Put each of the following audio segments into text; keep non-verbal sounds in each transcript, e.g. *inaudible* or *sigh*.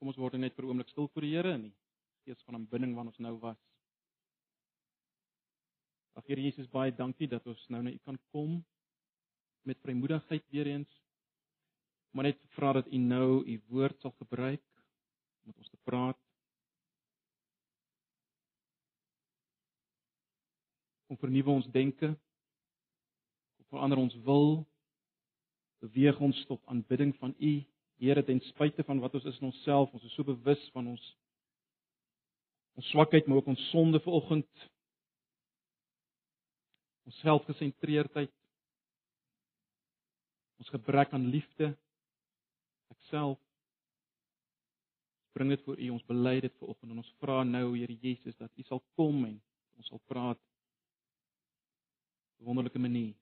Kom ons word net vir 'n oomblik stil voor die Here in die gees van aanbidding wat ons nou was. Ag Here Jesus, baie dankie dat ons nou na U kan kom met vrymoedigheid weer eens. Maar net vra dat U nou U woord sal gebruik om met ons te praat. Om vernuwe ons denke. Om verander ons wil. Beweeg ons tot aanbidding van U, Here, ten spyte van wat ons is in onsself. Ons is so bewus van ons ons swakheid, maar ook ons sonde vanoggend. Ons selfgesentreerdheid. Ons gebrek aan liefde. Ek self bring dit voor U, ons bely dit vanoggend en ons vra nou, Here Jesus, dat U sal kom en ons sal praat op 'n wonderlike manier.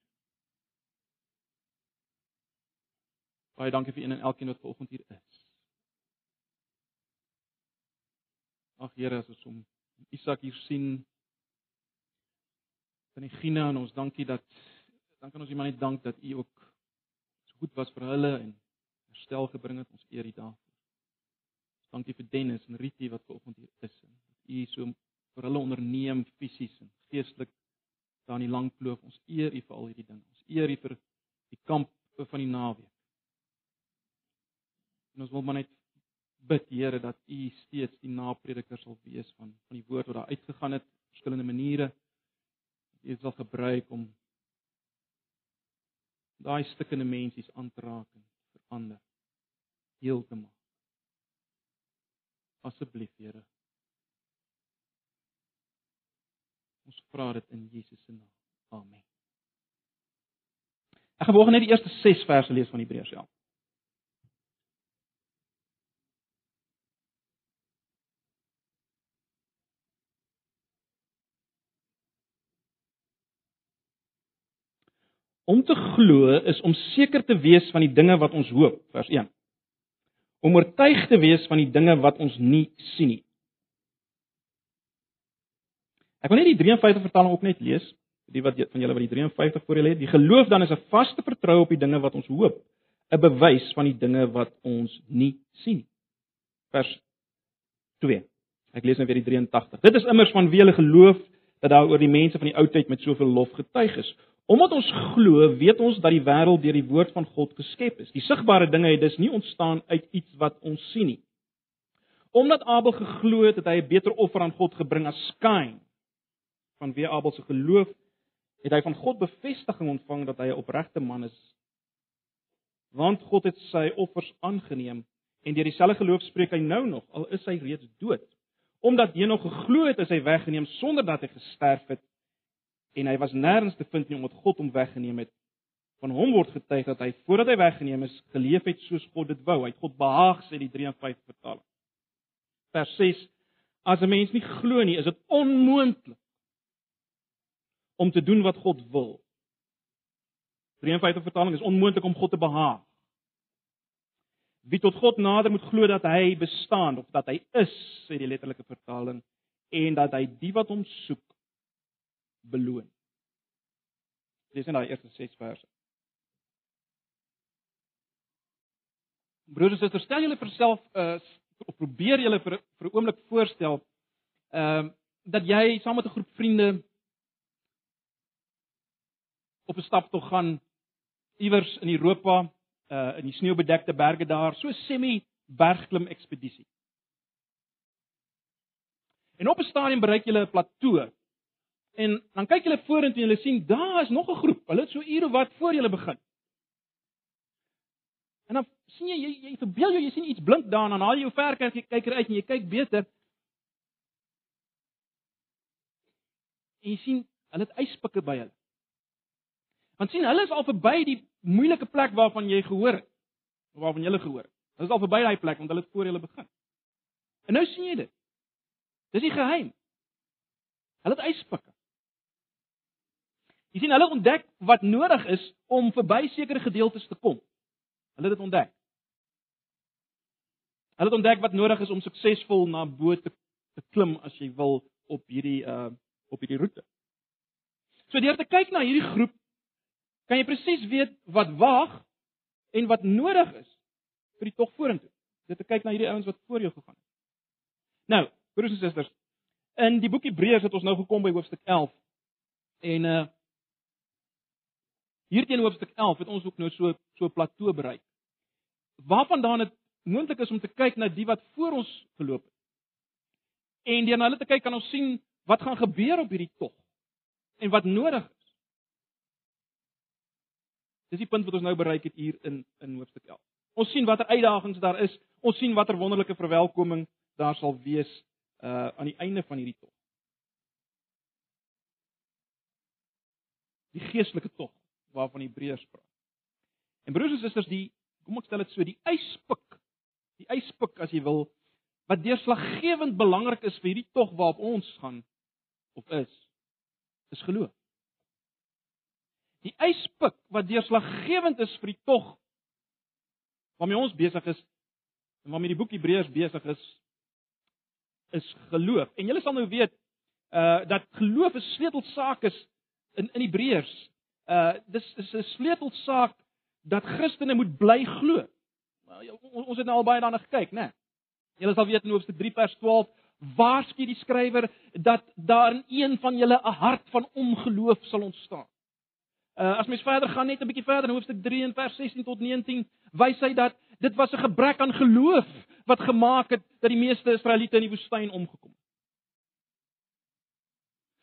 Baie dankie vir een en elkeen wat vanoggend hier is. Ag Here, as ons om Isak hier sien van die Gina en ons dankie dat dan kan ons iemand net dank dat U ook so goed was vir hulle en herstel gebring het. Ons eer U daarvoor. Dankie vir Dennis en Ritie wat vanoggend hier is en dat U so vir hulle onderneem fisies en geestelik daar in die lang kloof. Ons eer U vir al hierdie dinge. Ons eer U vir die kamp van die naweek. En ons wil maar net bid Here dat U steeds die naprediker sal wees van van die woord wat daar uitgegaan het op verskillende maniere. U sal gebruik om daai stikkende mensies aan te raak en verander. Heel te maak. Asseblief Here. Ons vra dit in Jesus se naam. Amen. Ek gaan volgens net die eerste 6 verse lees van Hebreërs 11. Om te glo is om seker te wees van die dinge wat ons hoop, vers 1. Om oortuig te wees van die dinge wat ons nie sien nie. Ek wil net die 53 vertaling ook net lees, die wat van julle wat die 53 voor julle het. Die geloof dan is 'n vaste vertroue op die dinge wat ons hoop, 'n bewys van die dinge wat ons nie sien nie. Vers 2. Ek lees nou weer die 83. Dit is immers van wie hulle geloof dat daar oor die mense van die ou tyd met soveel lof getuig is. Omdat ons glo, weet ons dat die wêreld deur die woord van God geskep is. Die sigbare dinge het dus nie ontstaan uit iets wat ons sien nie. Omdat Abel geglo het, het hy 'n beter offer aan God gebring as Kain. Vanweë Abel se geloof het hy van God bevestiging ontvang dat hy 'n opregte man is. Want God het sy offers aangeneem en deur dieselfde geloof spreek hy nou nog al is hy reeds dood. Omdat Henog geglo het, is hy weggeneem sonder dat hy gesterf het en hy was nêrens te vind nie omdat God hom weggeneem het. Van hom word getuig dat hy voordat hy weggeneem is, geleef het soos God dit wou. Hy het God behaag sê die 53 vertaling. Vers 6: As 'n mens nie glo nie, is dit onmoontlik om te doen wat God wil. 53 vertaling is onmoontlik om God te behaag. Wie tot God nader moet glo dat hy bestaan of dat hy is, sê die letterlike vertaling, en dat hy die wat hom soek beloon. Dis in daai eerste 6 verse. Broers en susters, stel julle vir self uh probeer julle vir vir 'n oomblik voorstel ehm uh, dat jy saam met 'n groep vriende op 'n stap toe gaan iewers in Europa uh in die sneeubedekte berge daar, so semi bergklim ekspedisie. En op 'n stadium bereik jy 'n plateau En dan kyk julle vorentoe en julle sien daar is nog 'n groep. Hulle het so ure wat voor julle begin. En dan sien jy jy, jy verbeel jou jy sien iets blink daar en dan haal jy jou verkyker uit en jy kyk beter. En jy sien hulle het yspikke by hulle. Want sien hulle is al verby die moeilike plek waarvan jy gehoor het. Waarvan jy gehoor het. Hulle is al verby daai plek want hulle het voor julle begin. En nou sien jy dit. Dis die geheim. Hulle het yspikke. Jy sien hulle ontdek wat nodig is om verby sekere gedeeltes te kom. Hulle het dit ontdek. Hulle het ontdek wat nodig is om suksesvol na bo te, te klim as jy wil op hierdie uh op hierdie roete. So deur te kyk na hierdie groep kan jy presies weet wat wag en wat nodig is vir die tog vorentoe. dit te kyk na hierdie ouens wat voor jou gegaan het. Nou, broers en susters, in die boek Hebreërs het ons nou gekom by hoofstuk 11 en uh hier teen hoofstuk 11 het ons ook nou so so 'n plateau bereik. Waarvandaan dit moontlik is om te kyk na die wat voor ons geloop het. En deur na hulle te kyk kan ons sien wat gaan gebeur op hierdie tog en wat nodig is. Dis die punt wat ons nou bereik het hier in in hoofstuk 11. Ons sien watter uitdagings daar is. Ons sien watter wonderlike verwelkoming daar sal wees uh aan die einde van hierdie tog. Die geestelike tog waarvan Hebreërs praat. En broers en susters, die kom ek stel dit so, die yspik, die yspik as jy wil, wat deurslaggewend belangrik is vir hierdie tog waarop ons gaan of is, is geloof. Die yspik wat deurslaggewend is vir die tog waarmee ons besig is en waarmee die boek Hebreërs besig is, is geloof. En julle sal nou weet uh dat geloof 'n sleutelsaak is in in Hebreërs. Uh dis is 'n sleutelsaak dat Christene moet bly glo. Ons het nou al baie daarna gekyk, né? Nee. Julle sal weet in Hoofstuk 3 vers 12 waarsku die skrywer dat daar in een van julle 'n hart van ongeloof sal ontstaan. Uh as mens verder gaan net 'n bietjie verder in Hoofstuk 3 en vers 16 tot 19, wys hy dat dit was 'n gebrek aan geloof wat gemaak het dat die meeste Israeliete in die woestyn omgekom het.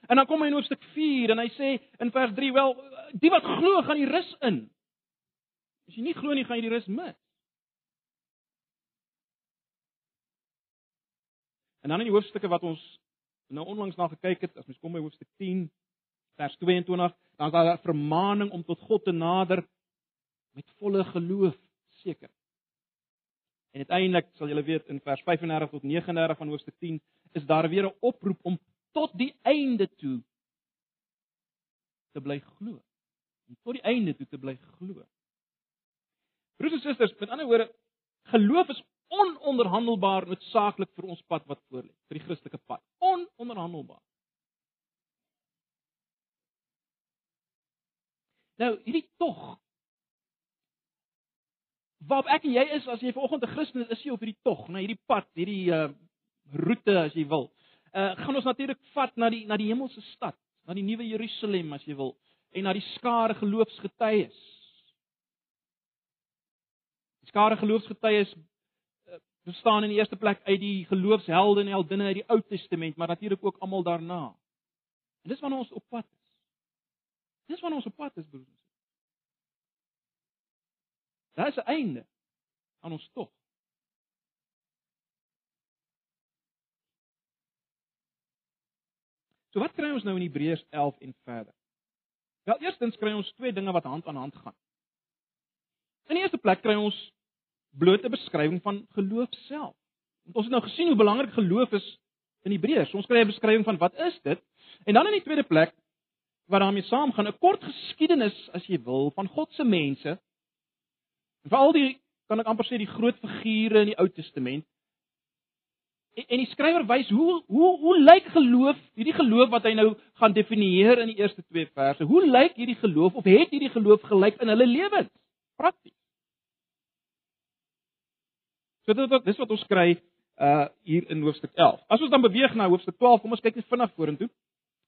En dan kom hy in Hoofstuk 4 en hy sê in vers 3, wel, die wat glo gaan die rus in. As jy nie glo nie, gaan jy die rus mis. En dan in die hoofstukke wat ons nou onlangs na gekyk het, as mens kom by hoofstuk 10 vers 22, dan is daar 'n vermaaning om tot God te nader met volle geloof seker. En uiteindelik sal julle weet in vers 35 tot 39 van hoofstuk 10 is daar weer 'n oproep om tot die einde toe te bly glo. Om tot die einde toe te bly glo. Broers en susters, met ander woorde, geloof is ononderhandelbaar noodsaaklik vir ons pad wat voor lê, vir die Christelike pad. Ononderhandelbaar. Nou, hierdie tog Waarop ek en jy is as jy vanoggend 'n Christen is, is jy op hierdie tog, na hierdie pad, hierdie uh roete as jy wil. Uh gaan ons natuurlik vat na die na die hemelse stad, na die nuwe Jerusalem as jy wil, en na die skare geloofsgetuies. Die skare geloofsgetuies bestaan in die eerste plek uit die geloofshelde en heldinne uit die Ou Testament, maar natuurlik ook almal daarna. En dis wanneer ons op pad is. Dis wanneer ons op pad is, broers. Daar is 'n einde aan ons tog. So wat kry ons nou in Hebreërs 11 en verder? Wel, eerstens kry ons twee dinge wat hand aan hand gaan. In die eerste plek kry ons blote beskrywing van geloof self. Want ons het nou gesien hoe belangrik geloof is in Hebreërs. Ons kry 'n beskrywing van wat is dit? En dan in die tweede plek wat daarmee saamgaan, 'n kort geskiedenis as jy wil van God se mense. En veral die kan ek amper sê die groot figure in die Ou Testament. En, en die skrywer wys hoe hoe hoe lyk geloof, hierdie geloof wat hy nou gaan definieer in die eerste twee verse. Hoe lyk hierdie geloof of het hierdie geloof gelyk in hulle lewens? Prakties. So dit wat dis wat ons kry uh hier in hoofstuk 11. As ons dan beweeg na hoofstuk 12, kom ons kyk net vinnig vorentoe.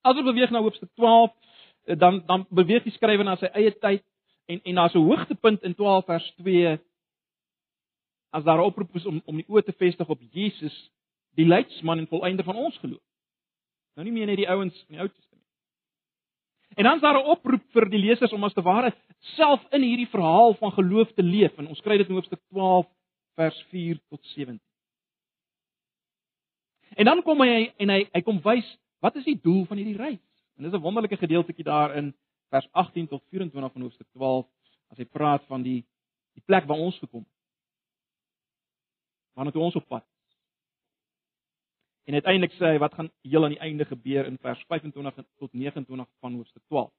As ons beweeg na hoofstuk 12, uh, dan dan beweeg die skrywer na sy eie tyd en en daar's 'n hoogtepunt in 12 vers 2 as daar 'n oproep is om om die oë te vestig op Jesus, die leidsman en volëinder van ons geloof. Nou nie meer net die ouens in die Ou Testament. En dan is daar 'n oproep vir die lesers om as te ware self in hierdie verhaal van geloof te leef en ons kry dit in hoofstuk 12 vers 4 tot 17. En dan kom hy en hy hy kom wys wat is die doel van hierdie reis? En dis 'n wonderlike gedeeltjie daar in vers 18 tot 24 van hoofstuk 12 as hy praat van die die plek waar ons gekom het. Waarna toe ons op pad. En uiteindelik sê hy wat gaan heel aan die einde gebeur in vers 25 tot 29 van hoofstuk 12.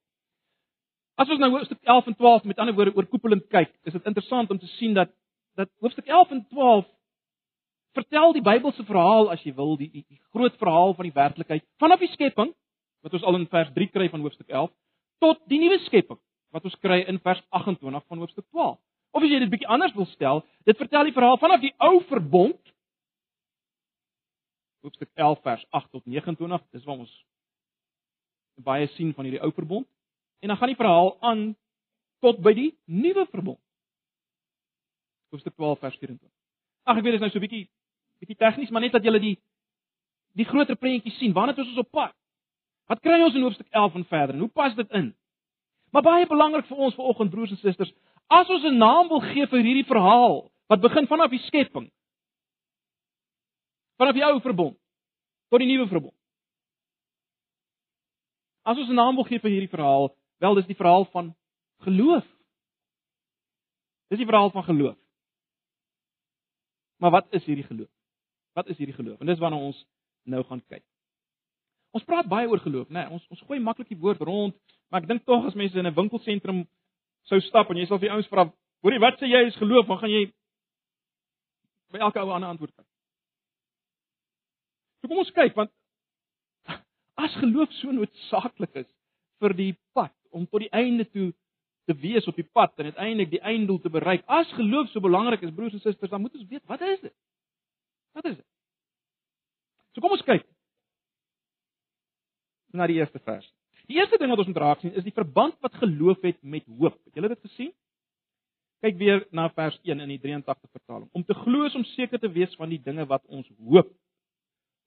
As ons nou hoofstuk 11 en 12 met ander woorde oorkoepelend kyk, is dit interessant om te sien dat dat hoofstuk 11 en 12 vertel die Bybelse verhaal as jy wil, die, die die groot verhaal van die werklikheid vanaf die skepping wat ons al in vers 3 kry van hoofstuk 11 tot die nuwe skepping wat ons kry in vers 28 van hoofstuk 12. Of as jy dit bietjie anders wil stel, dit vertel die verhaal vanaf die ou verbond hoofstuk 11 vers 8 tot 29, dis waar ons baie sien van hierdie ou verbond. En dan gaan die verhaal aan tot by die nuwe verbond. Hoofstuk 12 vers 24. Ag ek weet dit is nou so bietjie bietjie tegnies, maar net dat julle die die groter prentjie sien. Waarna het ons op pad? Wat kry ons in hoofstuk 11 en verder? En hoe pas dit in? Maar baie belangrik vir ons vanoggend broers en susters, as ons 'n naam wil gee vir hierdie verhaal wat begin vanaf die skepping vanaf die ou verbond tot die nuwe verbond. As ons 'n naam wil gee vir hierdie verhaal, wel dis die verhaal van geloof. Dis die verhaal van geloof. Maar wat is hierdie geloof? Wat is hierdie geloof? En dis waarna ons nou gaan kyk. Ons praat baie oor geloof, né? Nee, ons ons gooi maklik die woord rond, maar ek dink tog as mense in 'n winkelsentrum sou stap en jy sal vir ouens vra, "Hoorie, wat sê jy is geloof?" dan gaan jy by elke ou 'n ander antwoord kry. So kom ons kyk want as geloof so noodsaaklik is vir die pad om tot die einde toe te wees op die pad en uiteindelik die einddoel te bereik. As geloof so belangrik is, broers en susters, dan moet ons weet wat is dit? Wat is dit? So kom ons kyk na die eerste vers. Die eerste ding wat ons moet raak sien is die verband wat geloof het met hoop. Het julle dit gesien? Kyk weer na vers 1 in die 83 vertaling. Om te glo is om seker te wees van die dinge wat ons hoop.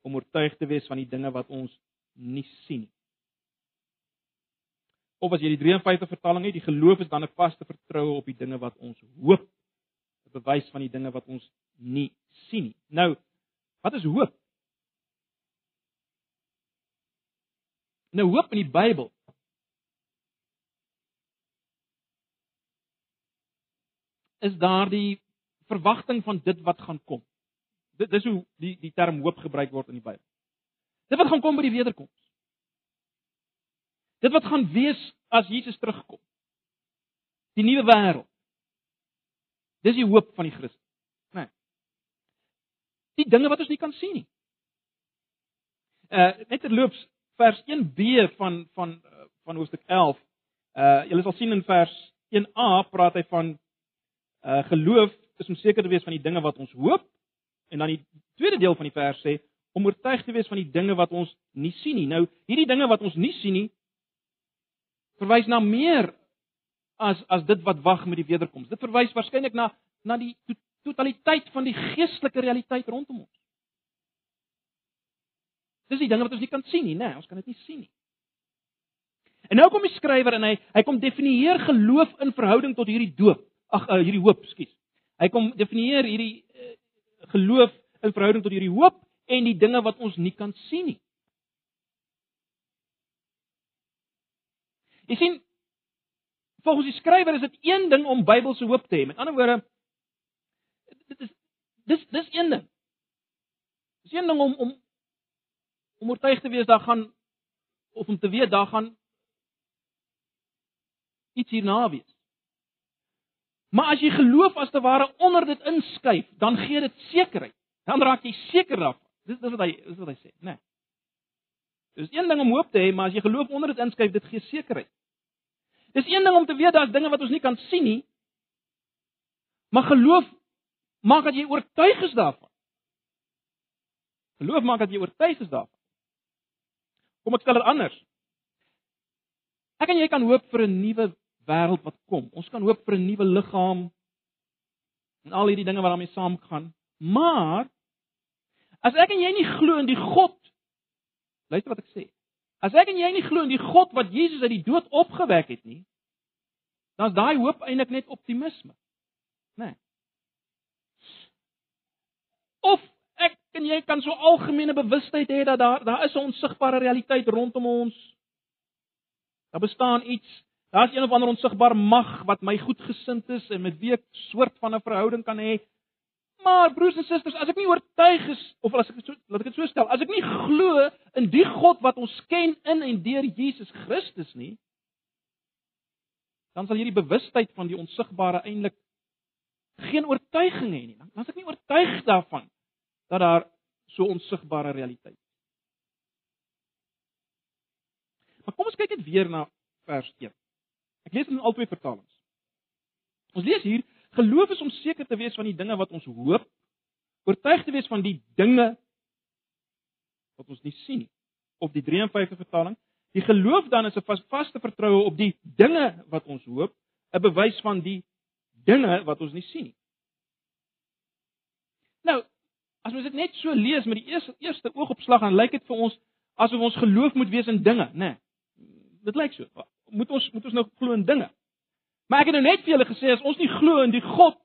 Om oortuig te wees van die dinge wat ons nie sien nie. Of as jy die 53 vertaling het, die geloof is dan 'n vaste vertroue op die dinge wat ons hoop. 'n Bewys van die dinge wat ons nie sien nie. Nou, wat is hoop? Nou hoop in die Bybel is daardie verwagting van dit wat gaan kom. Dit dis hoe die die term hoop gebruik word in die Bybel. Dit wat gaan kom by die wederkoms. Dit wat gaan wees as Jesus terugkom. Die nuwe wêreld. Dis die hoop van die Christen. Né? Nee. Die dinge wat ons nie kan sien nie. Uh net terloops vers 1b van van van hoofstuk 11. Uh julle sal sien in vers 1a praat hy van uh geloof is om seker te wees van die dinge wat ons hoop en dan die tweede deel van die vers sê om oortuig te wees van die dinge wat ons nie sien nie. Nou hierdie dinge wat ons nie sien nie verwys na meer as as dit wat wag met die wederkoms. Dit verwys waarskynlik na na die to totaliteit van die geestelike realiteit rondom ons. Dis die dinge wat ons nie kan sien nie, né? Nee, ons kan dit nie sien nie. En nou kom die skrywer en hy hy kom definieer geloof in verhouding tot hierdie doop. Ag uh, hierdie hoop, skus. Hy kom definieer hierdie uh, geloof in verhouding tot hierdie hoop en die dinge wat ons nie kan sien nie. Jy sien volgens die skrywer is dit een ding om Bybelse hoop te hê. Met ander woorde dit is dis dis een ding. Dis een ding om om om oortuig te wees daar gaan of om te weet daar gaan iets hierna wees. Maar as jy geloof as te ware onder dit inskuif, dan gee dit sekerheid. Dan raak jy seker daarvan. Dis dis wat hy dis wat hy sê, né? Nee. Dis een ding om hoop te hê, maar as jy geloof onder dit inskuif, dit gee sekerheid. Dis een ding om te weet daar's dinge wat ons nie kan sien nie. Maar geloof maak dat jy oortuig is daarvan. Geloof maak dat jy oortuig is daarvan. Kom ek stel dit anders. Ek en jy kan hoop vir 'n nuwe wêreld wat kom. Ons kan hoop vir 'n nuwe liggaam en al hierdie dinge wat daarmee saamgaan. Maar as ek en jy nie glo in die God Luister wat ek sê. As ek en jy nie glo in die God wat Jesus uit die dood opgewek het nie, dan is daai hoop eintlik net optimisme. Né? Nee. Of ek en jy kan so algemene bewustheid hê dat daar daar is 'n onsigbare realiteit rondom ons. Daar bestaan iets, daar's een of ander onsigbare mag wat my goedgesind is en met wie ek soort van 'n verhouding kan hê. Maar broers en susters, as ek nie oortuig is of as ek so laat ek dit so stel, as ek nie glo in die God wat ons ken in en deur Jesus Christus nie, dan sal hierdie bewustheid van die onsigbare eintlik geen oortuiging hê nie. Dan as ek nie oortuig daarvan dat daar so onsigbare realiteit is. Maar kom ons kyk net weer na vers 1. Ek lees in albei vertalings. Ons lees hier Geloof is om seker te wees van die dinge wat ons hoop, oortuig te wees van die dinge wat ons nie sien nie. Of die 53 vertaling, die geloof dan is 'n vaste vertroue op die dinge wat ons hoop, 'n bewys van die dinge wat ons nie sien nie. Nou, as mens dit net so lees met die eerste eerste oogopslag dan lyk dit vir ons asof ons geloof moet wees in dinge, né? Nee, dit lyk so. Moet ons moet ons nou glo in dinge? Maar ek het nou net vir julle gesê as ons nie glo in die God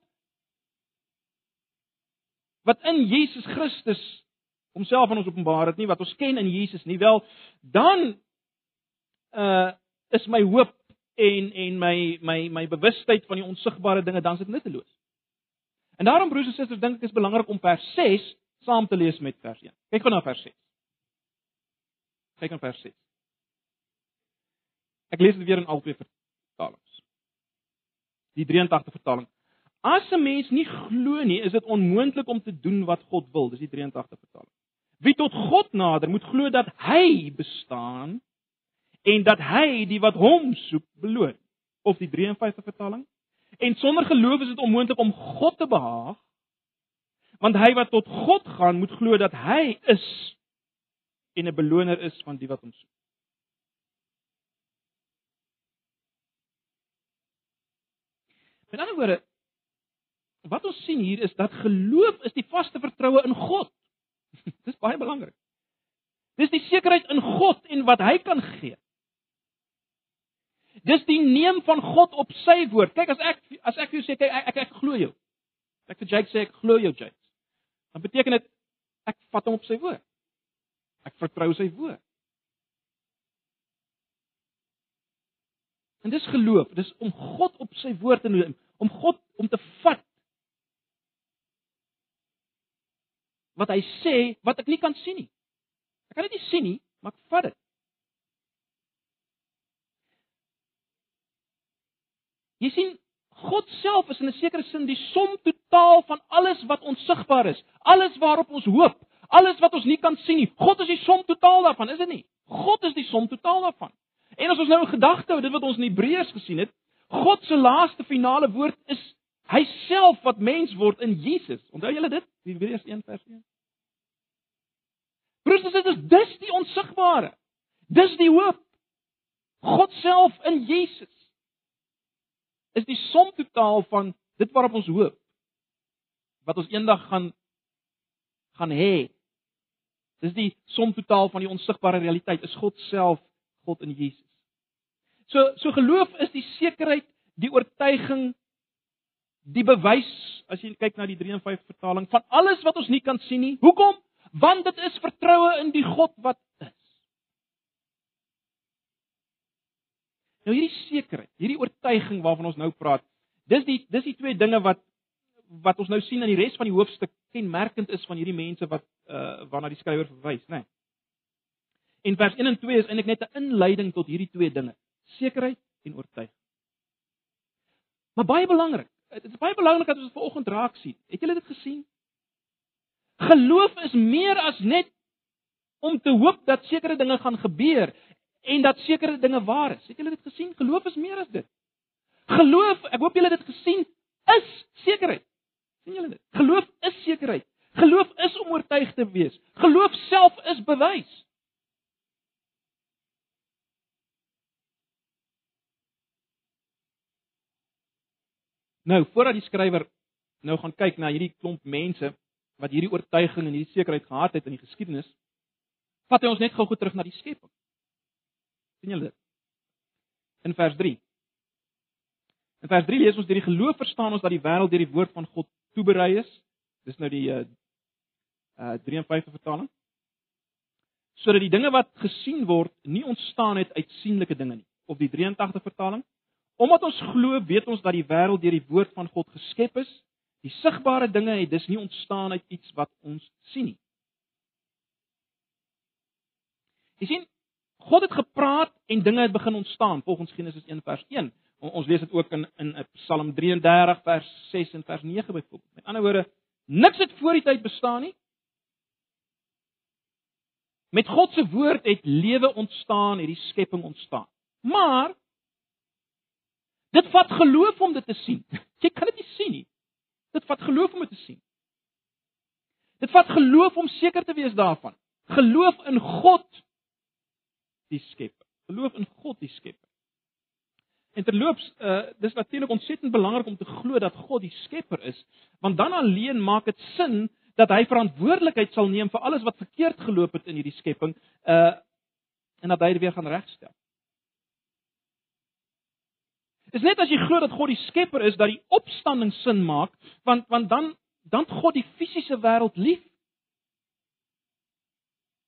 wat in Jesus Christus homself aan ons openbaar het nie, wat ons ken in Jesus nie, wel dan uh is my hoop en en my my my bewustheid van die onsigbare dinge dan is dit nutteloos. En daarom broers en susters, dink ek is belangrik om vers 6 saam te lees met vers 1. Kyk gou na vers 6. Kyk na vers 6. Ek lees dit weer in albei vertalings. Die 83 vertaling. As 'n mens nie glo nie, is dit onmoontlik om te doen wat God wil. Dis die 83 vertaling. Wie tot God nader, moet glo dat hy bestaan en dat hy die wat hom soek beloon. Of die 53 vertaling. En sonder geloof is dit onmoontlik om God te behaag. Want hy wat tot God gaan, moet glo dat hy is en 'n beloner is van die wat hom soek. Met ander woorde, wat ons sien hier is dat geloof is die vaste vertroue in God. *laughs* Dis baie belangrik. Dis die sekerheid in God en wat hy kan gee. Dis die neem van God op sy woord. Kyk as ek as ek vir jou sê kyk ek ek, ek glo jou. Ek vir Jake sê ek glo jou Jake. Dan beteken dit ek vat hom op sy woord. Ek vertrou sy woord. En dis geloof, dis om God op sy woord te neem, om God om te vat. Wat hy sê, wat ek nie kan sien nie. Ek kan dit nie sien nie, maar ek vat dit. Jy sien, God self is in 'n sekere sin die som totaal van alles wat onsigbaar is, alles waarop ons hoop, alles wat ons nie kan sien nie. God is die som totaal daarvan, is dit nie? God is die som totaal daarvan. En as ons nou in gedagte hou dit wat ons in Hebreërs gesien het, God se laaste finale woord is hy self wat mens word in Jesus. Onthou julle dit? Hebreërs 1 vers 1. Christus is dis die onsigbare. Dis die hoop. God self in Jesus is die som totaal van dit waarop ons hoop wat ons eendag gaan gaan hê. Dis die som totaal van die onsigbare realiteit is God self, God in Jesus. So so geloof is die sekerheid, die oortuiging, die bewys as jy kyk na die 53 vertaling van alles wat ons nie kan sien nie. Hoekom? Want dit is vertroue in die God wat is. Nou hierdie sekerheid, hierdie oortuiging waarvan ons nou praat, dis die dis die twee dinge wat wat ons nou sien in die res van die hoofstuk kenmerkend is van hierdie mense wat uh waarna die skrywer verwys, né? Nee. En vers 1 en 2 is eintlik net 'n inleiding tot hierdie twee dinge, sekerheid en oortuiging. Maar baie belangrik, dit is baie belangrik dat ons dit vanoggend raak sien. Het julle dit gesien? Geloof is meer as net om te hoop dat sekere dinge gaan gebeur en dat sekere dinge waar is. Het julle dit gesien? Geloof is meer as dit. Geloof, ek hoop julle het dit gesien, is sekerheid. sien julle dit? Geloof is sekerheid. Geloof is om oortuig te wees. Geloof self is bewys. Nou, voordat die skrywer nou gaan kyk na hierdie klomp mense wat hierdie oortuiging en hierdie sekerheid gehad het in die geskiedenis, vat hy ons net gou-gou terug na die skepping sien julle dit? In vers 3. In vers 3 lees ons deur die geloof verstaan ons dat die wêreld deur die woord van God toeberei is. Dis nou die uh, uh 53 vertaling. Sodat die dinge wat gesien word nie ontstaan het uit sienlike dinge nie. Of die 83 vertaling. Omdat ons glo, weet ons dat die wêreld deur die woord van God geskep is. Die sigbare dinge het dus nie ontstaan uit iets wat ons sien nie. Jy sien, God het gepraat en dinge het begin ontstaan volgens Genesis 1 vers 1. Ons lees dit ook in in Psalm 33 vers 6 en vers 9 byvoorbeeld. Met ander woorde, niks het voor die tyd bestaan nie. Met God se woord het lewe ontstaan, het die skepping ontstaan. Maar Dit vat geloof om dit te sien. Jy kan dit nie sien nie. Dit vat geloof om dit te sien. Dit vat geloof om seker te wees daarvan. Geloof in God die Skepper. Geloof in God die Skepper. En terloops, uh dis natuurlik ontsettend belangrik om te glo dat God die Skepper is, want dan alleen maak dit sin dat hy verantwoordelikheid sal neem vir alles wat verkeerd geloop het in hierdie skepping, uh en dat hy dit weer gaan regstel. Dis net as jy glo dat God die Skepper is dat die opstanding sin maak, want want dan dan God die fisiese wêreld lief.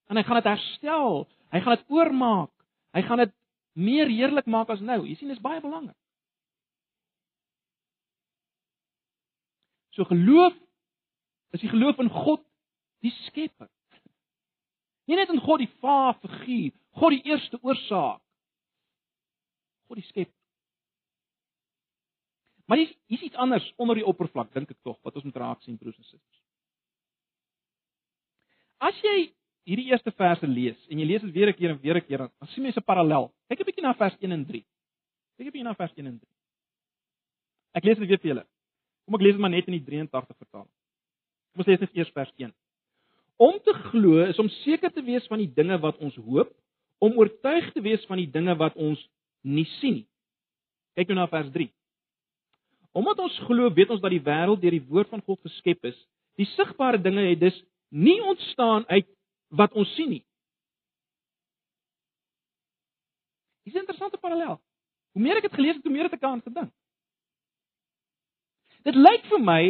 En hy gaan dit herstel, hy gaan dit oormaak, hy gaan dit meer heerlik maak as nou. Jy sien, dis baie belangrik. So geloof is die geloof in God die Skepper. Nie net in God die Vader figuur, God die eerste oorsaak. God die Skepper. Maar hier's hier's iets anders onder die oppervlak dink ek tog wat ons moet raak sien broers en susters. As jy hierdie eerste verse lees en jy lees dit weer 'n keer en weer 'n keer, dan sien jy 'n parallel. Kyk 'n bietjie na vers 1 en 3. Kyk 'n bietjie na vers 1 en 3. Ek lees dit weer vir julle. Kom ek lees dit maar net in die 83 vertaling. Kom ons lees net eers vers 1. Om te glo is om seker te wees van die dinge wat ons hoop, om oortuig te wees van die dinge wat ons nie sien nie. Kyk nou na vers 3. Omdat ons glo, weet ons dat die wêreld deur die woord van God geskep is. Die sigbare dinge het dus nie ontstaan uit wat ons sien nie. Dis 'n interessante parallel. Hoe meer ek dit gelees het, hoe meer het ek aan gedink. Dit lyk vir my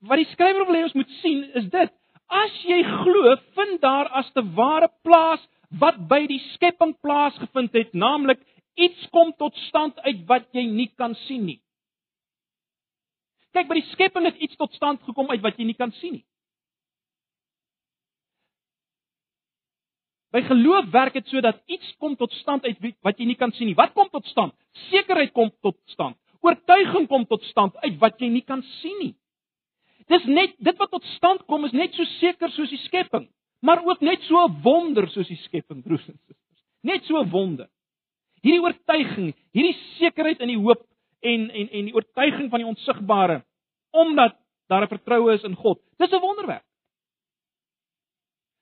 wat die skrywer wil hê ons moet sien is dit: as jy glo, vind daar as te ware plaas wat by die skepping plaasgevind het, naamlik iets kom tot stand uit wat jy nie kan sien nie. Kyk, by die skepping het iets tot stand gekom uit wat jy nie kan sien nie. By geloof werk dit sodat iets kom tot stand uit wat jy nie kan sien nie. Wat kom tot stand? Sekerheid kom tot stand. Oortuiging kom tot stand uit wat jy nie kan sien nie. Dis net dit wat tot stand kom is net so seker soos die skepping, maar ook net so 'n wonder soos die skepping, broers en susters. Net so 'n wonder. Hierdie oortuiging, hierdie sekerheid in die hoop en en en die oortuiging van die onsigbare omdat daar 'n vertroue is in God. Dis 'n wonderwerk.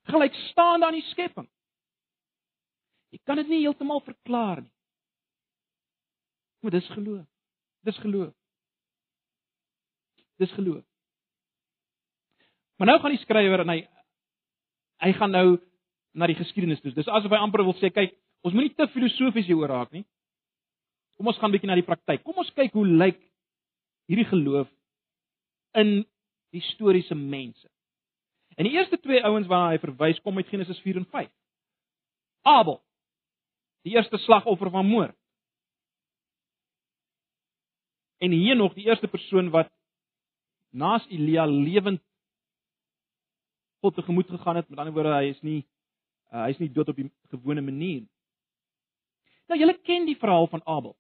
Gelyk staan aan die skepping. Jy kan dit nie heeltemal verklaar nie. Maar dis geloof. Dis geloof. Dis geloof. Maar nou gaan die skrywer en hy hy gaan nou na die geskiedenis toe. Dis asof hy amper wil sê, kyk, ons moenie te filosofies hieroor raak nie. Kom ons gaan bietjie na die praktyk. Kom ons kyk hoe lyk hierdie geloof in historiese mense. En die eerste twee ouens waarna hy verwys kom uit Genesis 4 en 5. Abel, die eerste slagoffer van moord. En hier nog die eerste persoon wat naas Elia lewend God tegemoet gegaan het. Met ander woorde, hy is nie uh, hy is nie dood op die gewone manier. Nou julle ken die verhaal van Abel.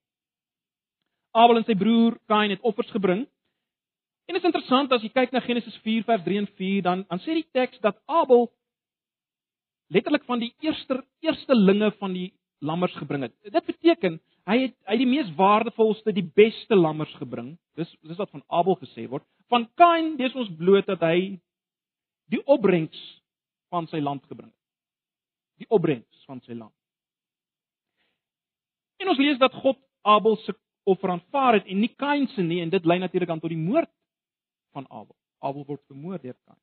Abel en sy broer Kain het offers gebring. En dit is interessant as jy kyk na Genesis 4 vers 3 en 4 dan dan sê die teks dat Abel letterlik van die eerste eerstelinge van die lammers gebring het. Dit beteken hy het hy die mees waardevolste, die beste lammers gebring. Dis dis wat van Abel gesê word. Van Kain lees ons bloot dat hy die opbrengs van sy land gebring het. Die opbrengs van sy land. En ons lees dat God Abel se offer aanvaar het en nie Kain se nie en dit lei natuurlik aan tot die moord van Abel. Abel word vermoor deur Kain.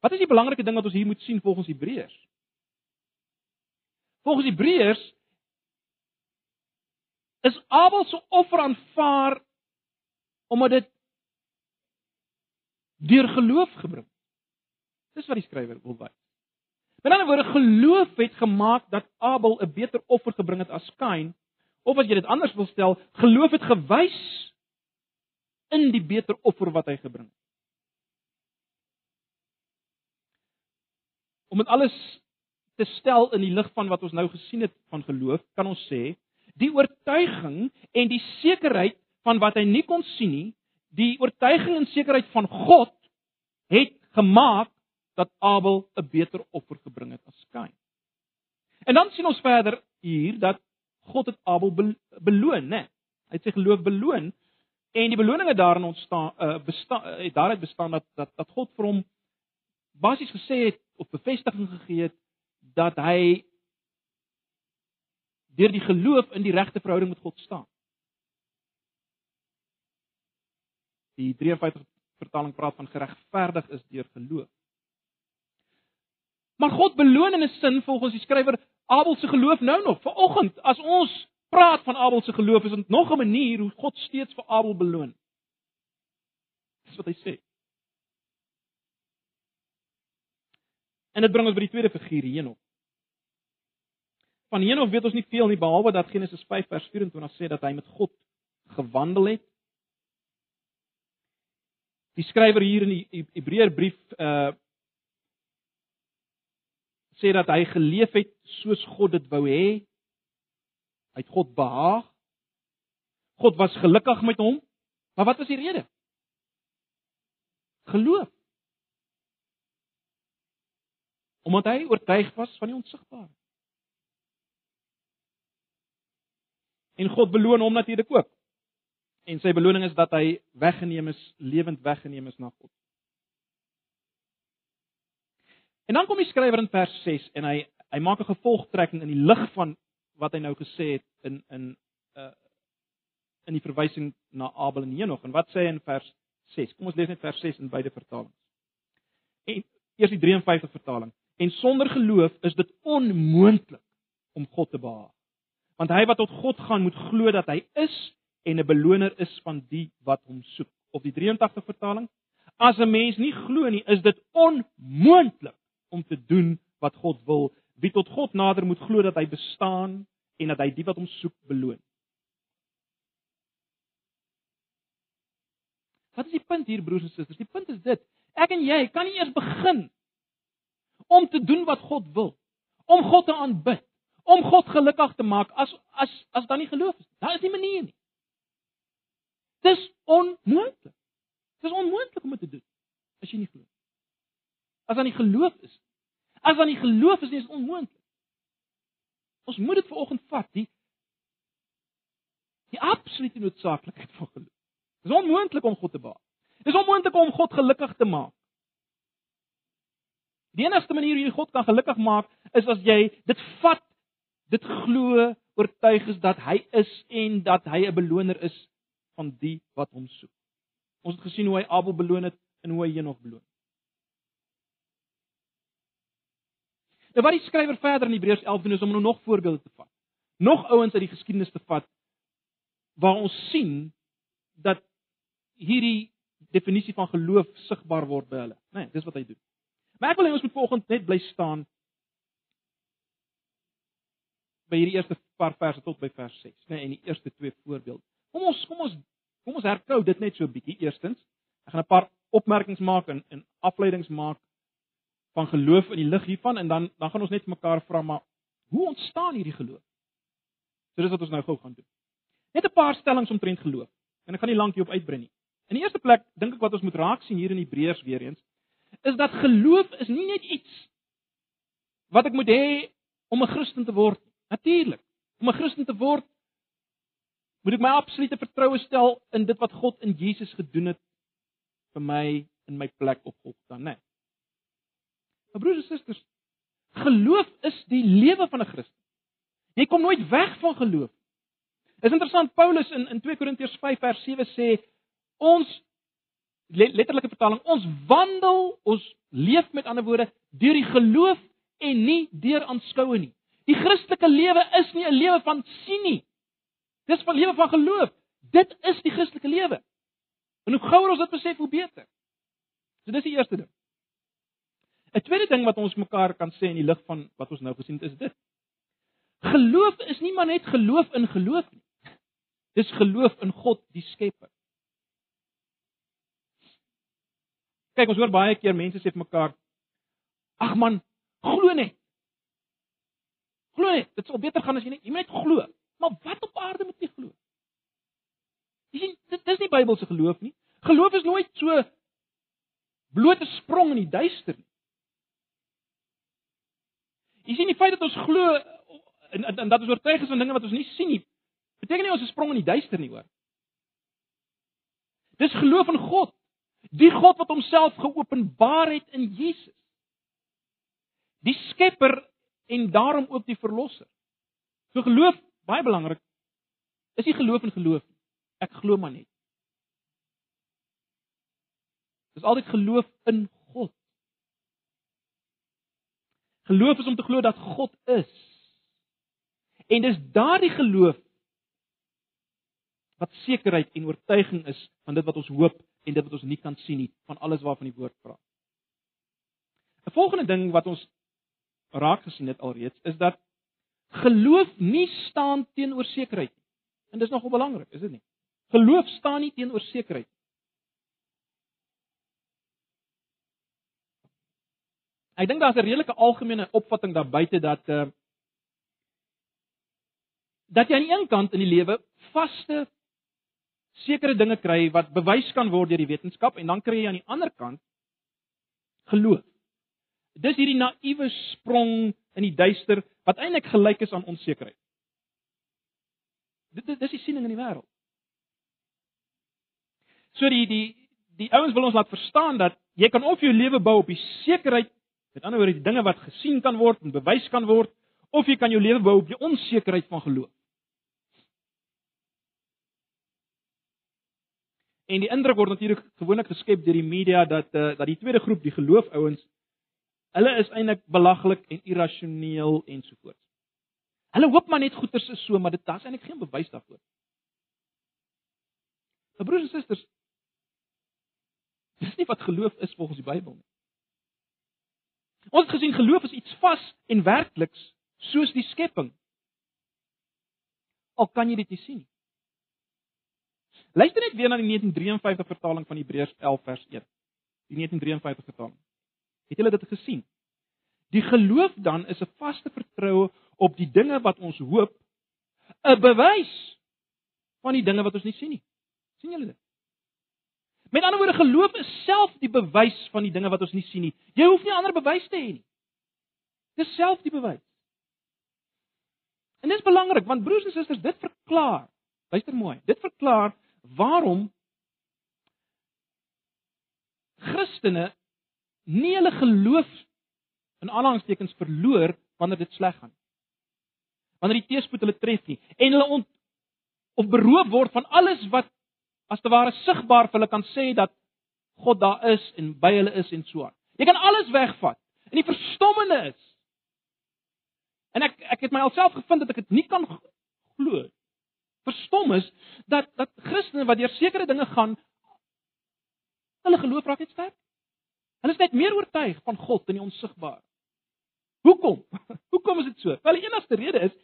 Wat is die belangrike ding wat ons hier moet sien volgens Hebreërs? Volgens Hebreërs is Abel se offer aanvaar omdat dit deur geloof gebring. Dis wat die skrywer wil wys. Met ander woorde, geloof het gemaak dat Abel 'n beter offer gebring het as Kain, of as jy dit anders wil stel, geloof het gewys in die beter offer wat hy gebring het. Om dit alles te stel in die lig van wat ons nou gesien het van geloof, kan ons sê die oortuiging en die sekerheid van wat hy nie kon sien nie, die oortuiging en sekerheid van God het gemaak dat Abel 'n beter offer gebring het as Kain. En dan sien ons verder hier dat God het Abel beloon, né? Hy het sy geloof beloon en die beloninge daarin ontstaan uh bestaan het daaruit bestaan dat dat dat God vir hom basies gesê het of bevestiging gegee het dat hy deur die geloof in die regte verhouding met God staan. Die 53 vertaling praat van geregverdig is deur geloof. Maar God beloon in 'n sin volgens die skrywer Abel se geloof nou nog. Vanoggend as ons praat van Abel se geloof is dit nog 'n manier hoe God steeds vir Abel beloon. Dis wat hy sê. En dit bring ons by die tweede figuur Henog. Van Henog weet ons nie veel nie behalwe dat Genesis 5 vers 24 sê dat hy met God gewandel het. Die skrywer hier in die Hebreërbrief uh sê dat hy geleef het soos God dit wou hê. Hy het God behaag. God was gelukkig met hom. Maar wat was die rede? Geloof. Omdat hy oortuig was van die onsigbare. En God beloon hom natuurlik ook. En sy beloning is dat hy weggeneem is, lewend weggeneem is na God. En dan kom die skrywer in vers 6 en hy hy maak 'n gevolgtrekking in die lig van wat hy nou gesê het in in uh in die verwysing na Abel en Henog. En wat sê hy in vers 6? Kom ons lees net vers 6 in beide vertalings. En eers die 53 vertaling. En sonder geloof is dit onmoontlik om God te behaag. Want hy wat tot God gaan moet glo dat hy is en 'n beloner is van die wat hom soek. Of die 83 vertaling. As 'n mens nie glo nie, is dit onmoontlik om te doen wat God wil. Wie tot God nader moet glo dat hy bestaan en dat hy die wat hom soek beloon. Wat is die punt hier broers en susters? Die punt is dit: ek en jy kan nie eers begin om te doen wat God wil, om God te aanbid, om God gelukkig te maak as as as daar nie geloof is. Daar is nie manier nie. Dis onmoontlik. Dis onmoontlik om dit te doen as jy nie glo. As daar nie geloof is. As daar nie geloof is, is dit onmoontlik. Ons moet dit vanoggend vat, die die absolute noodsaaklikheid van geloof. Dit is onmoontlik om God te behaag. Dit is onmoontlik om God gelukkig te maak. Die enigste manier hoe jy God kan gelukkig maak is as jy dit vat, dit glo, oortuig is dat hy is en dat hy 'n beloner is van die wat hom soek. Ons het gesien hoe hy Abel beloon het en hoe hy Henog beloon. Nou wat die skrywer verder in Hebreërs 11 doen is om nou nog voorbeelde te vat. Nog ouens uit die geskiedenis te vat waar ons sien dat hierdie definisie van geloof sigbaar word by hulle. Nee, dis wat hy doen. Maar ek wil hê ons moet vanoggend net bly staan by hierdie eerste paar verse tot by vers 6, nee, en die eerste twee voorbeelde. Kom ons kom ons kom ons herkou dit net so 'n bietjie. Eerstens, ek gaan 'n paar opmerkings maak en en afleidings maak van geloof in die lig hiervan en dan dan gaan ons net mekaar vra maar hoe ontstaan hierdie geloof? So dis wat ons nou gou gaan doen. Net 'n paar stellings omtrent geloof. En ek gaan nie lank hierop uitbrei nie. In die eerste plek dink ek wat ons moet raak sien hier in Hebreërs weer eens is dat geloof is nie net iets wat ek moet hê om 'n Christen te word. Natuurlik. Om 'n Christen te word moet ek my absolute vertroue stel in dit wat God in Jesus gedoen het vir my in my plek op God dan, né? Nee. Maar broers en susters, geloof is die lewe van 'n Christen. Jy kom nooit weg van geloof. Is interessant Paulus in in 2 Korintiërs 5 vers 7 sê ons letterlike vertaling ons wandel, ons leef met ander woorde deur die geloof en nie deur aanskoue nie. Die Christelike lewe is nie 'n lewe van sien nie. Dis 'n lewe van geloof. Dit is die Christelike lewe. En hoe gouer ons dit besef, hoe beter. So dis die eerste ding. 'n Tweede ding wat ons mekaar kan sê in die lig van wat ons nou gesien het is dit. Geloof is nie maar net geloof in geloof nie. Dis geloof in God die Skepper. Kyk, ons hoor baie keer mense sê vir mekaar: "Ag man, glo net." Glo net, dit sal beter gaan as jy net jy moet net glo. Maar wat op aarde moet jy glo? Jy sien, dit is nie Bybelse geloof nie. Geloof is nooit so blote sprong in die duister nie. Jy sien die feit dat ons glo en, en, en dat ons oortuig is van dinge wat ons nie sien nie, Beteken nie ons is sprong in die duister nie, hoor. Dis geloof in God. Die God wat homself geopenbaar het in Jesus. Die Skepper en daarom ook die verlosser. So geloof, baie belangrik. Is nie geloof in geloof nie. Ek glo maar net. Dis altyd geloof in God. Geloof is om te glo dat God is. En dis daardie geloof wat sekerheid en oortuiging is van dit wat ons hoop en dit wat ons nie kan sien nie, van alles waarvan die woord praat. 'n Volgende ding wat ons raak gesien het alreeds is dat geloof nie staan teenoor sekerheid nie. En dis nogal belangrik, is dit nie? Geloof staan nie teenoor sekerheid nie. Ek dink daar's 'n redelike algemene opvatting daar buite dat uh dat jy aan die een kant in die lewe vaste sekere dinge kry wat bewys kan word deur die wetenskap en dan kry jy aan die ander kant geloof. Dis hierdie naïewe sprong in die duister wat eintlik gelyk is aan onsekerheid. Dit dis die siening in die wêreld. So die die die ouens wil ons laat verstaan dat jy kan of jou lewe bou op die sekerheid, met ander woorde die dinge wat gesien kan word en bewys kan word, of jy kan jou lewe bou op die onsekerheid van geloof. En die indruk word natuurlik gewoonlik geskep deur die media dat uh, dat die tweede groep, die geloofouens, hulle is eintlik belaglik en irrasioneel ensovoorts. Hulle hoop maar net goeters is so, maar dit daar's eintlik geen bewys daarvoor. Broers en susters, dis nie wat geloof is volgens die Bybel nie. Ons het gesien geloof is iets vas en werkliks soos die skepping. Al kan jy dit nie sien nie. Luister net weer na die 1953 vertaling van Hebreërs 11 vers 1. Die 1953 vertaling. Het julle dit gesien? Die geloof dan is 'n vaste vertroue op die dinge wat ons hoop, 'n bewys van die dinge wat ons nie sien nie. sien julle dit? Met ander woorde, geloof is self die bewys van die dinge wat ons nie sien nie. Jy hoef nie ander bewys te hê nie. Dis self die bewys. En dit is belangrik want broers en susters, dit verklaar. Luister mooi. Dit verklaar waarom Christene nie hulle geloof in aanhalingstekens verloor wanneer dit sleg gaan. Wanneer die teëspoed hulle tref nie en hulle ont of beroof word van alles wat as te ware sigbaar vir hulle kan sê dat God daar is en by hulle is en so aan. Jy kan alles wegvat. En die verstommende is en ek ek het my alself gevind dat ek dit nie kan glo verstom is dat dat Christene wat deur sekere dinge gaan hulle geloof raak net sterk. Hulle is net meer oortuig van God in die onsigbare. Hoekom? *laughs* Hoekom is dit so? Wel die enigste rede is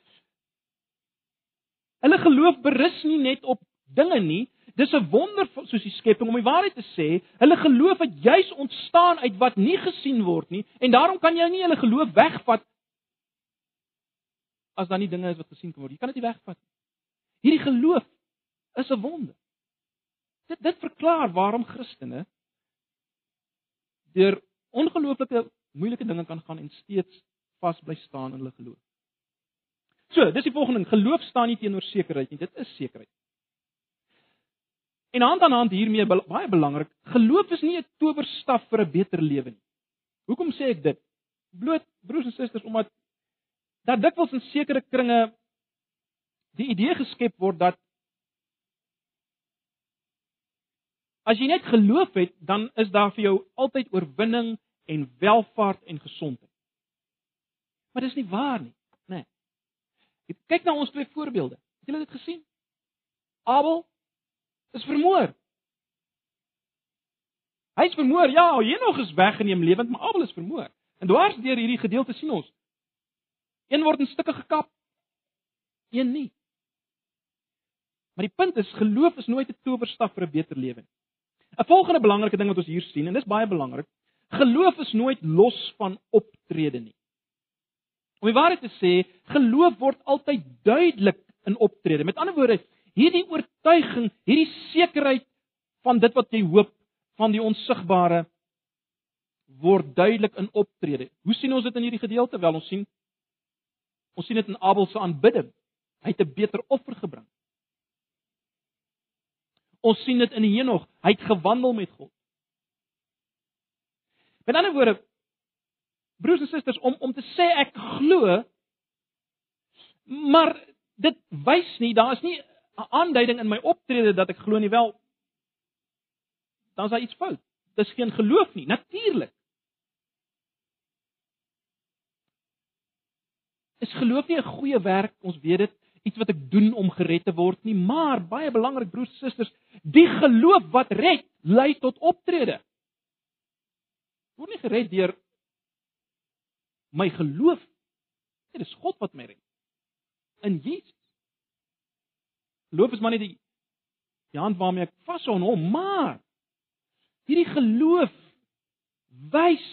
hulle geloof berus nie net op dinge nie. Dis 'n wonder soos die skepping om die waarheid te sê. Hulle geloof het juis ontstaan uit wat nie gesien word nie en daarom kan jy nie hulle geloof wegvat as daar nie dinge is wat gesien kan word. Jy kan dit nie wegvat nie. Hierdie geloof is 'n wonder. Dit dit verklaar waarom Christene deur ongelooflike moeilike dinge kan gaan en steeds vas bly staan in hulle geloof. So, dis die volgende ding. Geloof staan nie teenoor sekerheid nie, dit is sekerheid. En hand aan hand hiermee baie belangrik, geloof is nie 'n towerstaf vir 'n beter lewe nie. Hoekom sê ek dit? Bloot broers en susters omdat dat dikwels in sekere kringe die idee geskep word dat as jy net geloof het, dan is daar vir jou altyd oorwinning en welvaart en gesondheid. Maar dis nie waar nie, né? Nee. Kyk na ons twee voorbeelde. Het julle dit gesien? Abel is vermoor. Hy is vermoor. Ja, Henog is weggeneem lewend, maar Abel is vermoor. En dwars deur hierdie gedeelte sien ons een word in stukke gekap, een nie. Maar die punt is geloof is nooit 'n towerstaf vir 'n beter lewe nie. 'n Volgende belangrike ding wat ons hier sien en dis baie belangrik, geloof is nooit los van optrede nie. Om die waarheid te sê, geloof word altyd duidelik in optrede. Met ander woorde, hierdie oortuiging, hierdie sekerheid van dit wat jy hoop van die onsigbare word duidelik in optrede. Hoe sien ons dit in hierdie gedeelte? Wel, ons sien ons sien dit in Abel se aanbidding. Hy het 'n beter offer gebring. Ons sien dit in Henog. Hy het gewandel met God. Met ander woorde, broers en susters, om om te sê ek glo, maar dit wys nie, daar is nie 'n aanduiding in my optrede dat ek glo nie wel. Dan is daar iets fout. Dis geen geloof nie, natuurlik. Is geloof nie 'n goeie werk, ons weet dit, iets wat ek doen om gered te word nie, maar baie belangrik broers en susters, die geloof wat red, lei tot optrede. Word nie gered deur my geloof. Dit is God wat my red. In Jesus. Geloof is maar net die die hand waarmee ek vashou aan hom, maar hierdie geloof wys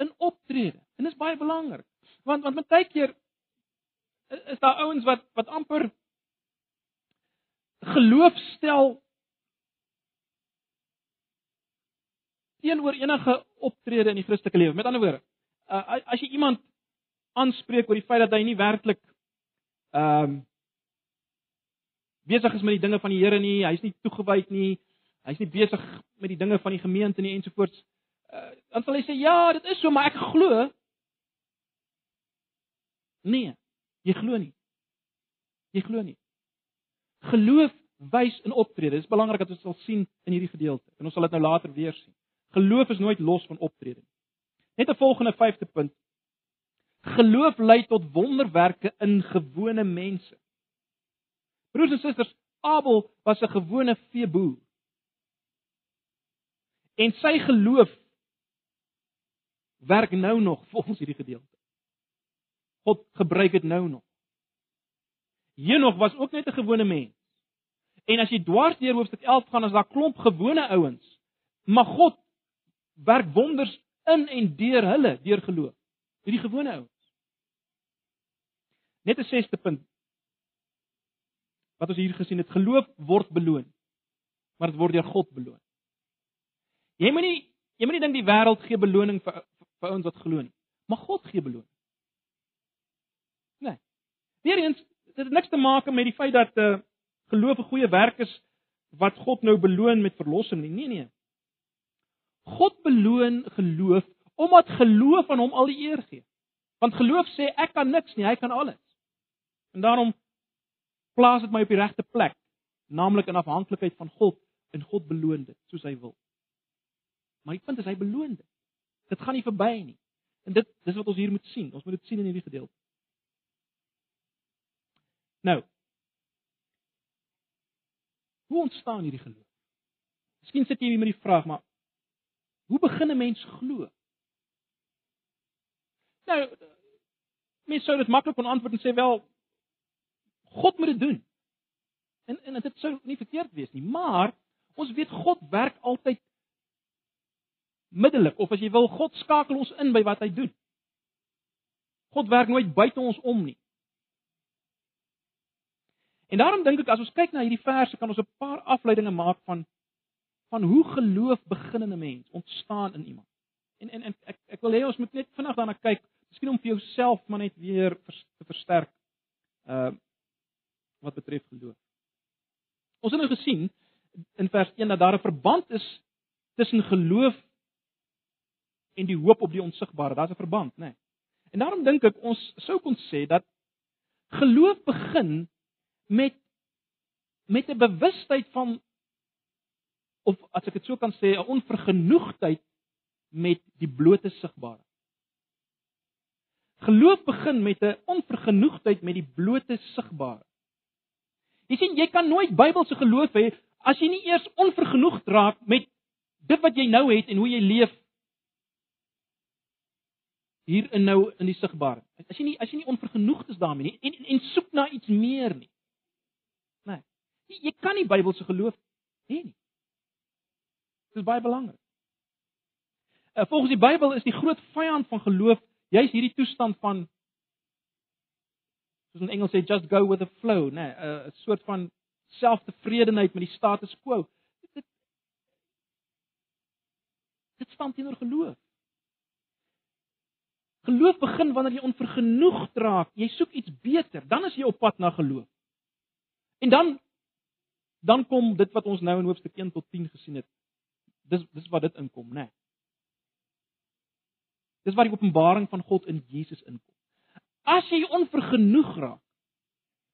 in optrede. En dit is baie belangrik. Want want baie keer is daar ouens wat wat amper geloof stel teenoor enige optrede in die Christelike lewe. Met ander woorde, uh, as jy iemand aanspreek oor die feit dat hy nie werklik ehm um, besig is met die dinge van die Here nie, hy's nie toegewyd nie, hy's nie besig met die dinge van die gemeente nie ensovoorts, uh, dan sal hy sê ja, dit is so, maar ek glo. Nee, jy glo nie. Jy glo nie. Geloof wys in optrede. Dit is belangrik dat ons sal sien in hierdie gedeelte. En ons sal dit nou later weer sien. Geloof is nooit los van optrede nie. Net 'n volgende vyfde punt. Geloof lei tot wonderwerke in gewone mense. Broers en susters, Abel was 'n gewone veeboer. En sy geloof werk nou nog volgens hierdie gedeelte. God gebruik dit nou nog. Henog was ook net 'n gewone mens. En as jy dwars deur hoofstuk 11 gaan, is daar klomp gewone ouens. Maar God werk wonders in en deur hulle, deur geloof. Hierdie gewone ouens. Net 'n sesde punt. Wat ons hier gesien het, geloof word beloon. Maar dit word deur God beloon. Jy moenie jy moenie dink die wêreld gee beloning vir vir ouens wat glo nie. Maar God gee beloning. Nee. Weereens, dit het niks te maak met die feit dat 'n uh, geloof 'n goeie werk is wat God nou beloon met verlossing nie. Nee nee. God beloon geloof omdat geloof aan hom al die eer gee. Want geloof sê ek kan niks nie, hy kan alles. En daarom plaas dit my op die regte plek, naamlik in afhanklikheid van God en God beloon dit soos hy wil. Maar die punt is hy beloon dit. Dit gaan nie verby nie. En dit dis wat ons hier moet sien. Ons moet dit sien in hierdie gedeelte. Nou. Hoe ontstaan hierdie geloof? Miskien sit jy hier met die vraag, maar hoe begin 'n mens glo? Nou, mens sou dit maklik kon antwoord en sê wel God moet dit doen. En en dit sou nie verkeerd wees nie, maar ons weet God werk altyd middelik of as jy wil God skakel ons in by wat hy doen. God werk nooit buite ons om nie. En daarom dink ek as ons kyk na hierdie verse kan ons 'n paar afleidinge maak van van hoe geloof begin in 'n mens ontstaan in iemand. En en, en ek ek wil hê ons moet net vinnig daarna kyk, miskien om vir jouself maar net weer te versterk. Uh wat betref geloof. Ons het nou gesien in vers 1 dat daar 'n verband is tussen geloof en die hoop op die onsigbare. Daar's 'n verband, né? Nee. En daarom dink ek ons sou kon sê dat geloof begin met met 'n bewustheid van of as ek dit so kan sê, 'n onvergenoegdheid met die blote sigbare. Geloof begin met 'n onvergenoegdheid met die blote sigbare. Jy sien, jy kan nooit Bybelse geloof hê as jy nie eers onvergenoegd raak met dit wat jy nou het en hoe jy leef hier en nou in die sigbare. As jy nie as jy nie onvergenoegd is daarmee nie en, en en soek na iets meer nie. Nee. Jy, jy kan nie Bybelse geloof hê nie. Dit is baie belangrik. Uh, volgens die Bybel is die groot vyand van geloof juis hierdie toestand van soos in Engels sê just go with the flow, nê, nee, 'n soort van selftevredenheid met die status quo. Dit dit staan teenoor geloof. Geloof begin wanneer jy onvergenoegd raak, jy soek iets beter, dan is jy op pad na geloof. En dan dan kom dit wat ons nou in hoofstuk 1 tot 10 gesien het. Dis dis wat dit inkom, né? Nee. Dis waar die openbaring van God in Jesus inkom. As jy onvergenoeg raak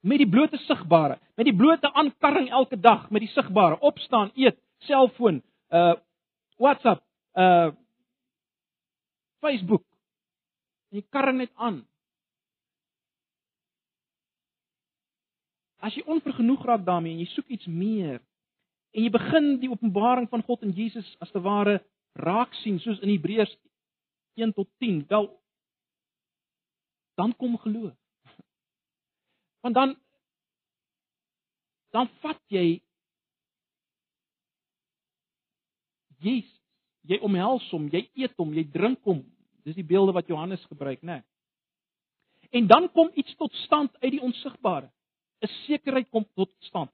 met die blote sigbare, met die blote aankarring elke dag, met die sigbare, opstaan, eet, selfoon, uh WhatsApp, uh Facebook. En jy karring net aan. As jy onvergenoeg raak daarmee en jy soek iets meer en jy begin die openbaring van God in Jesus as te ware raak sien soos in Hebreërs 1 tot 10, wel dan kom geloof. Want dan dan vat jy Jesus, jy omhels hom, jy eet hom, jy drink hom. Dis die beelde wat Johannes gebruik, né? En dan kom iets tot stand uit die onsigbare. 'n Sekerheid kom tot stand.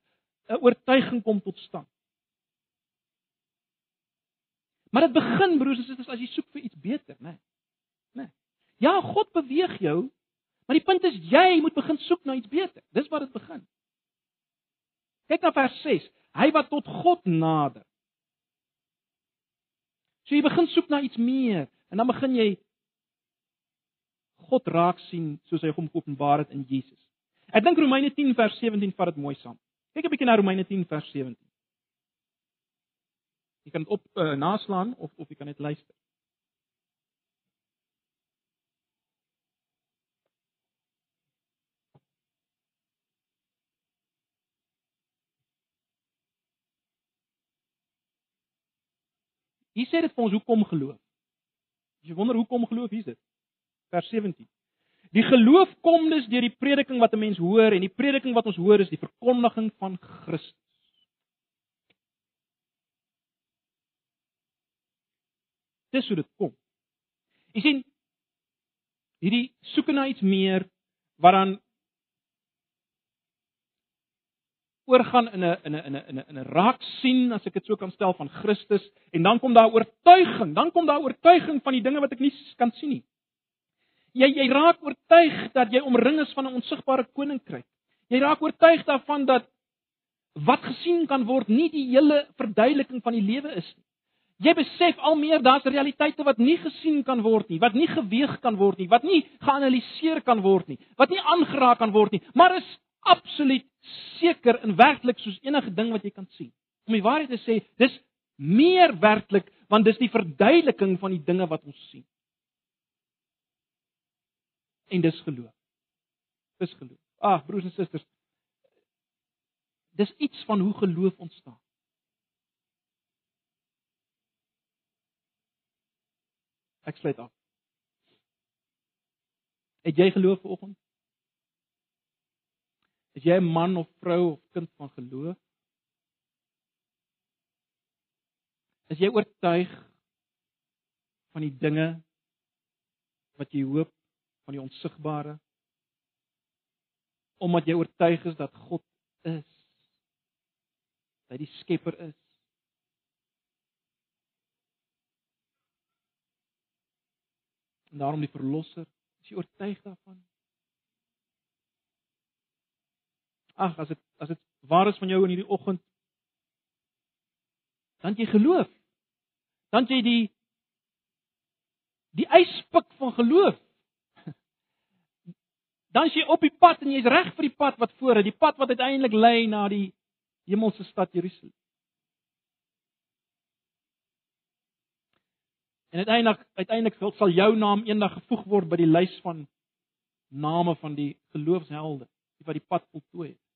'n Oortuiging kom tot stand. Maar dit begin broers en susters as jy soek vir iets beter, né? Né? Ja, God beweeg jou, maar die punt is jy moet begin soek na iets beter. Dis waar dit begin. Kyk na vers 6. Hy wat tot God nader. So jy begin soek na iets meer en dan begin jy God raak sien soos hy hom openbaar het in Jesus. Ek dink Romeine 10 vers 17 vat dit mooi saam. Kyk 'n bietjie na Romeine 10 vers 17. Jy kan dit op uh, naslaan of of jy kan net luister. Hier sê dit vir ons hoekom geloof. As jy wonder hoekom geloof, hier is dit. Vers 17. Die geloof kom dus deur die prediking wat 'n mens hoor en die prediking wat ons hoor is die verkondiging van Christus. Dis hoe dit kom. Jy sien hierdie soeke na iets meer waaraan oorgaan in 'n in 'n in 'n in 'n in 'n raak sien as ek dit so kan stel van Christus en dan kom daar oortuiging, dan kom daar oortuiging van die dinge wat ek nie kan sien nie. Jy jy raak oortuig dat jy omring is van 'n onsigbare koninkryk. Jy raak oortuig daarvan dat wat gesien kan word nie die hele verduideliking van die lewe is nie. Jy besef al meer daar's realiteite wat nie gesien kan word nie, wat nie geweeg kan word nie, wat nie geanaliseer kan word nie, wat nie aangeraak kan word nie, maar is absoluut seker en werklik soos enige ding wat jy kan sien. Om die waarheid te sê, dis meer werklik want dis die verduideliking van die dinge wat ons sien. En dis geloof. Dis geloof. Ag broers en susters. Dis iets van hoe geloof ontstaan. Ek sluit af. Het jy geloof vanoggend? Is jy 'n man of vrou of kind van geloof? Is jy oortuig van die dinge wat jy hoop van die onsigbare? Omdat jy oortuig is dat God is. Dat hy die skepper is. En daarom die verlosser. Is jy oortuig daarvan? Ag as dit as dit waar is van jou in hierdie oggend dan jy geloof. Dan jy die die yspik van geloof. *laughs* Dan jy op die pad en jy's reg vir die pad wat voor is die pad wat uiteindelik lei na die hemelse stad Jerusalem. En uiteindelik uiteindelik sal jou naam eendag gevoeg word by die lys van name van die geloofshelde wat die pad voltooi het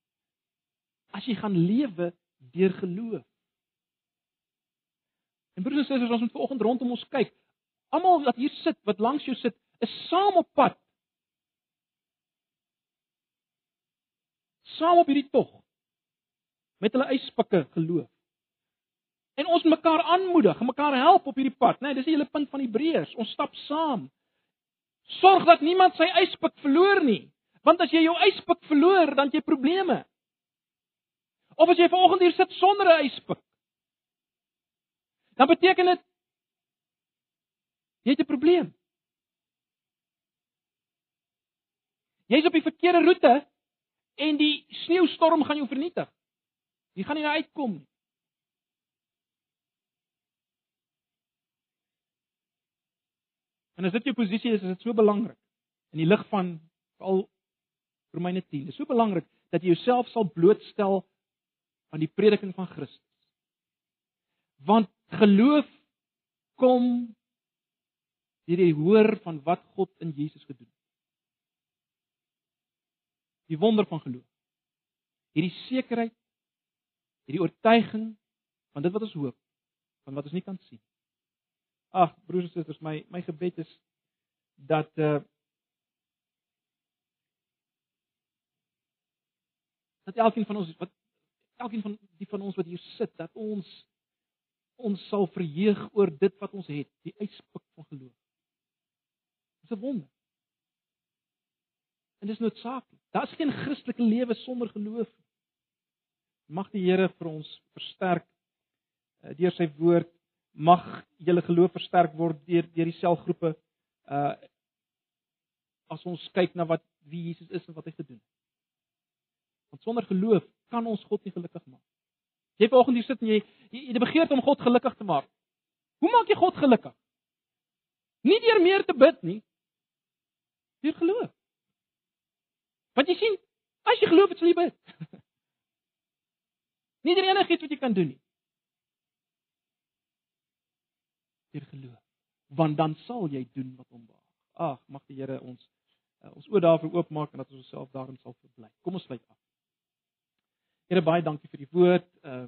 as jy gaan lewe deur geloof. En broers en susters, ons moet vanoggend rondom ons kyk. Almal wat hier sit, wat langs jou sit, is saam op pad. Saam op hierdie tog met hulle yspikke geloof. En ons mekaar aanmoedig, mekaar help op hierdie pad, né? Nee, dis die hele punt van Hebreërs. Ons stap saam. Sorg dat niemand sy yspik verloor nie. Want as jy jou yspik verloor, dan het jy probleme. Of as jy vanoggend hier sit sonder 'n yspik. Dan beteken dit jy het 'n probleem. Jy's op die verkeerde roete en die sneeustorm gaan jou vernietig. Jy gaan nie daar uitkom nie. En as dit jou posisie is, is dit so belangrik in die lig van al Romeine 10. Dit is so belangrik dat jy jouself sal blootstel aan die prediking van Christus. Want geloof kom deur die hoor van wat God in Jesus gedoen het. Die wonder van geloof. Hierdie sekerheid, hierdie oortuiging van dit wat ons hoop, van wat ons nie kan sien. Ag, broers en susters, my my gebed is dat uh dat elkeen van ons wat elkeen van die van ons wat hier sit, dat ons ons sal verheug oor dit wat ons het, die uitspik van geloof. Dis 'n wonder. En dis noodsaaklik. Daar's geen Christelike lewe sonder geloof nie. Mag die Here vir ons versterk uh, deur sy woord. Mag julle geloof versterk word deur deur die selgroepe uh as ons kyk na wat wie Jesus is en wat hy gedoen het. Want sonder geloof kan ons God nie gelukkig maak. Jy vanoggend hier sit en jy jy, jy begeer om God gelukkig te maak. Hoe maak jy God gelukkig? Nie deur meer te bid nie. Deur geloof. Want jy sien, as jy het, sal jy bid. *laughs* nie deur enigiets wat jy kan doen nie. Deur geloof. Want dan sal jy doen wat hom behaag. Ag, mag die Here ons uh, ons oë daarvoor oopmaak en dat ons osself daarin sal verbly. Kom ons sluit af. Here baie dankie vir die woord. Uh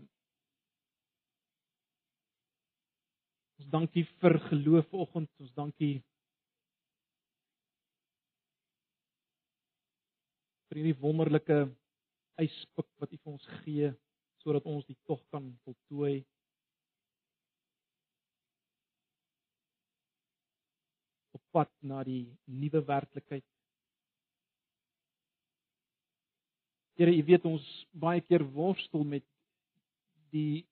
Ons dankie vir geloof vanoggend. Ons dankie vir hierdie wonderlike yspik wat U vir ons gee sodat ons die tog kan voltooi. op pad na die nuwe werklikheid Here, u weet ons baie keer worstel met die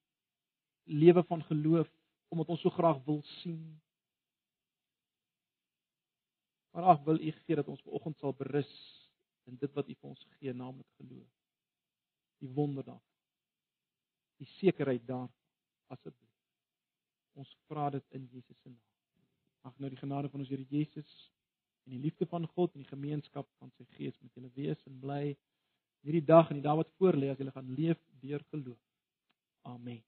lewe van geloof omdat ons so graag wil sien. Maar ag, wil u gee dat ons vanoggend sal berus in dit wat u vir ons gee, naamlik geloof. Die wonder daar. Die sekerheid daar asseblief. Ons vra dit in Jesus se naam. Mag nou die genade van ons Here Jesus en die liefde van God en die gemeenskap van sy Gees met julle wees en bly hierdie dag en die dag wat voor lê as jy gaan leef deur geloof. Amen.